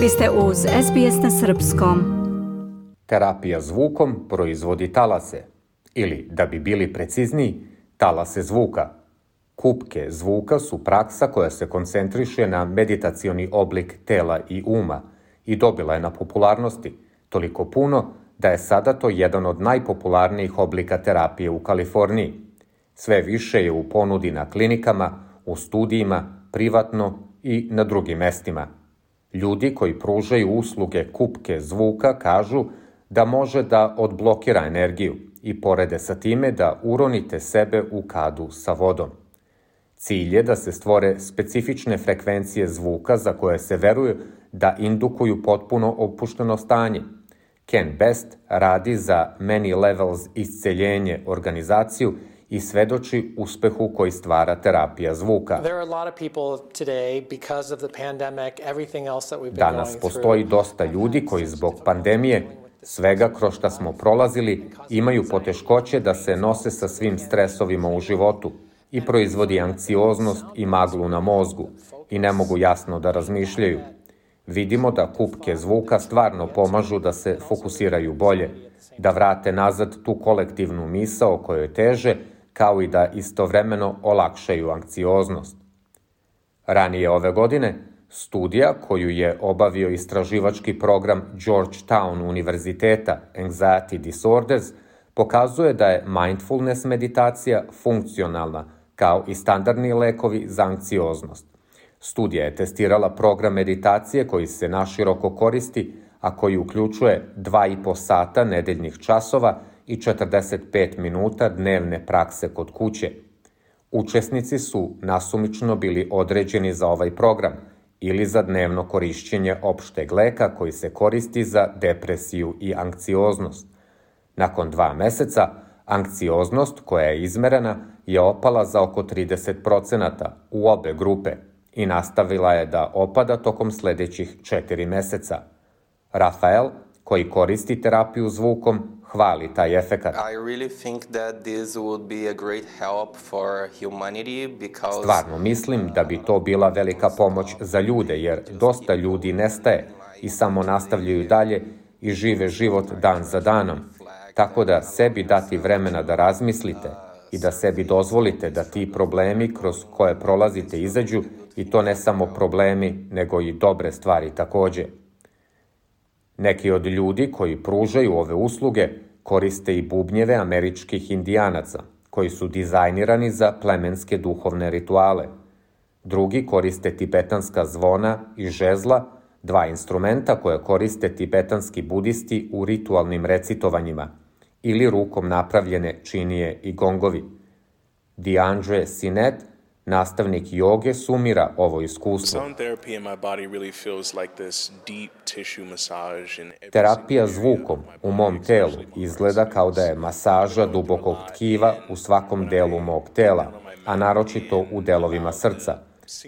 Vi ste uz SBS na Srpskom. Terapija zvukom proizvodi talase, ili, da bi bili precizniji, talase zvuka. Kupke zvuka su praksa koja se koncentriše na meditacioni oblik tela i uma i dobila je na popularnosti, toliko puno da je sada to jedan od najpopularnijih oblika terapije u Kaliforniji. Sve više je u ponudi na klinikama, u studijima, privatno i na drugim mestima. Ljudi koji pružaju usluge kupke zvuka kažu da može da odblokira energiju i porede sa time da uronite sebe u kadu sa vodom. Cilj je da se stvore specifične frekvencije zvuka za koje se veruje da indukuju potpuno opušteno stanje. Ken Best radi za Many Levels isceljenje organizaciju i svedoči uspehu koji stvara terapija zvuka. Danas postoji dosta ljudi koji zbog pandemije svega kroz šta smo prolazili imaju poteškoće da se nose sa svim stresovima u životu i proizvodi anksioznost i maglu na mozgu i ne mogu jasno da razmišljaju. Vidimo da kupke zvuka stvarno pomažu da se fokusiraju bolje, da vrate nazad tu kolektivnu misao kojoj teže, kao i da istovremeno olakšaju anksioznost. Ranije ove godine, studija koju je obavio istraživački program Georgetown Univerziteta Anxiety Disorders pokazuje da je mindfulness meditacija funkcionalna kao i standardni lekovi za anksioznost. Studija je testirala program meditacije koji se naširoko koristi, a koji uključuje 2,5 sata nedeljnih časova i 45 minuta dnevne prakse kod kuće. Učesnici su nasumično bili određeni za ovaj program ili za dnevno korišćenje opšteg leka koji se koristi za depresiju i anksioznost. Nakon dva meseca, anksioznost koja je izmerena je opala za oko 30% u obe grupe i nastavila je da opada tokom sledećih četiri meseca. Rafael, koji koristi terapiju zvukom, hvali taj efekat. Stvarno mislim da bi to bila velika pomoć za ljude, jer dosta ljudi nestaje i samo nastavljaju dalje i žive život dan za danom. Tako da sebi dati vremena da razmislite i da sebi dozvolite da ti problemi kroz koje prolazite izađu i to ne samo problemi, nego i dobre stvari takođe. Neki od ljudi koji pružaju ove usluge koriste i bubnjeve američkih indijanaca, koji su dizajnirani za plemenske duhovne rituale. Drugi koriste tibetanska zvona i žezla, dva instrumenta koje koriste tibetanski budisti u ritualnim recitovanjima, ili rukom napravljene činije i gongovi. Diandre Sinet Nastavnik joge sumira ovo iskustvo. Terapija zvukom u mom telu izgleda kao da je masaža dubokog tkiva u svakom delu mog tela, a naročito u delovima srca.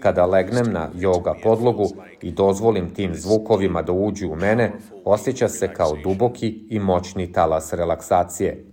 Kada legnem na joga podlogu i dozvolim tim zvukovima da uđu u mene, osjeća se kao duboki i moćni talas relaksacije.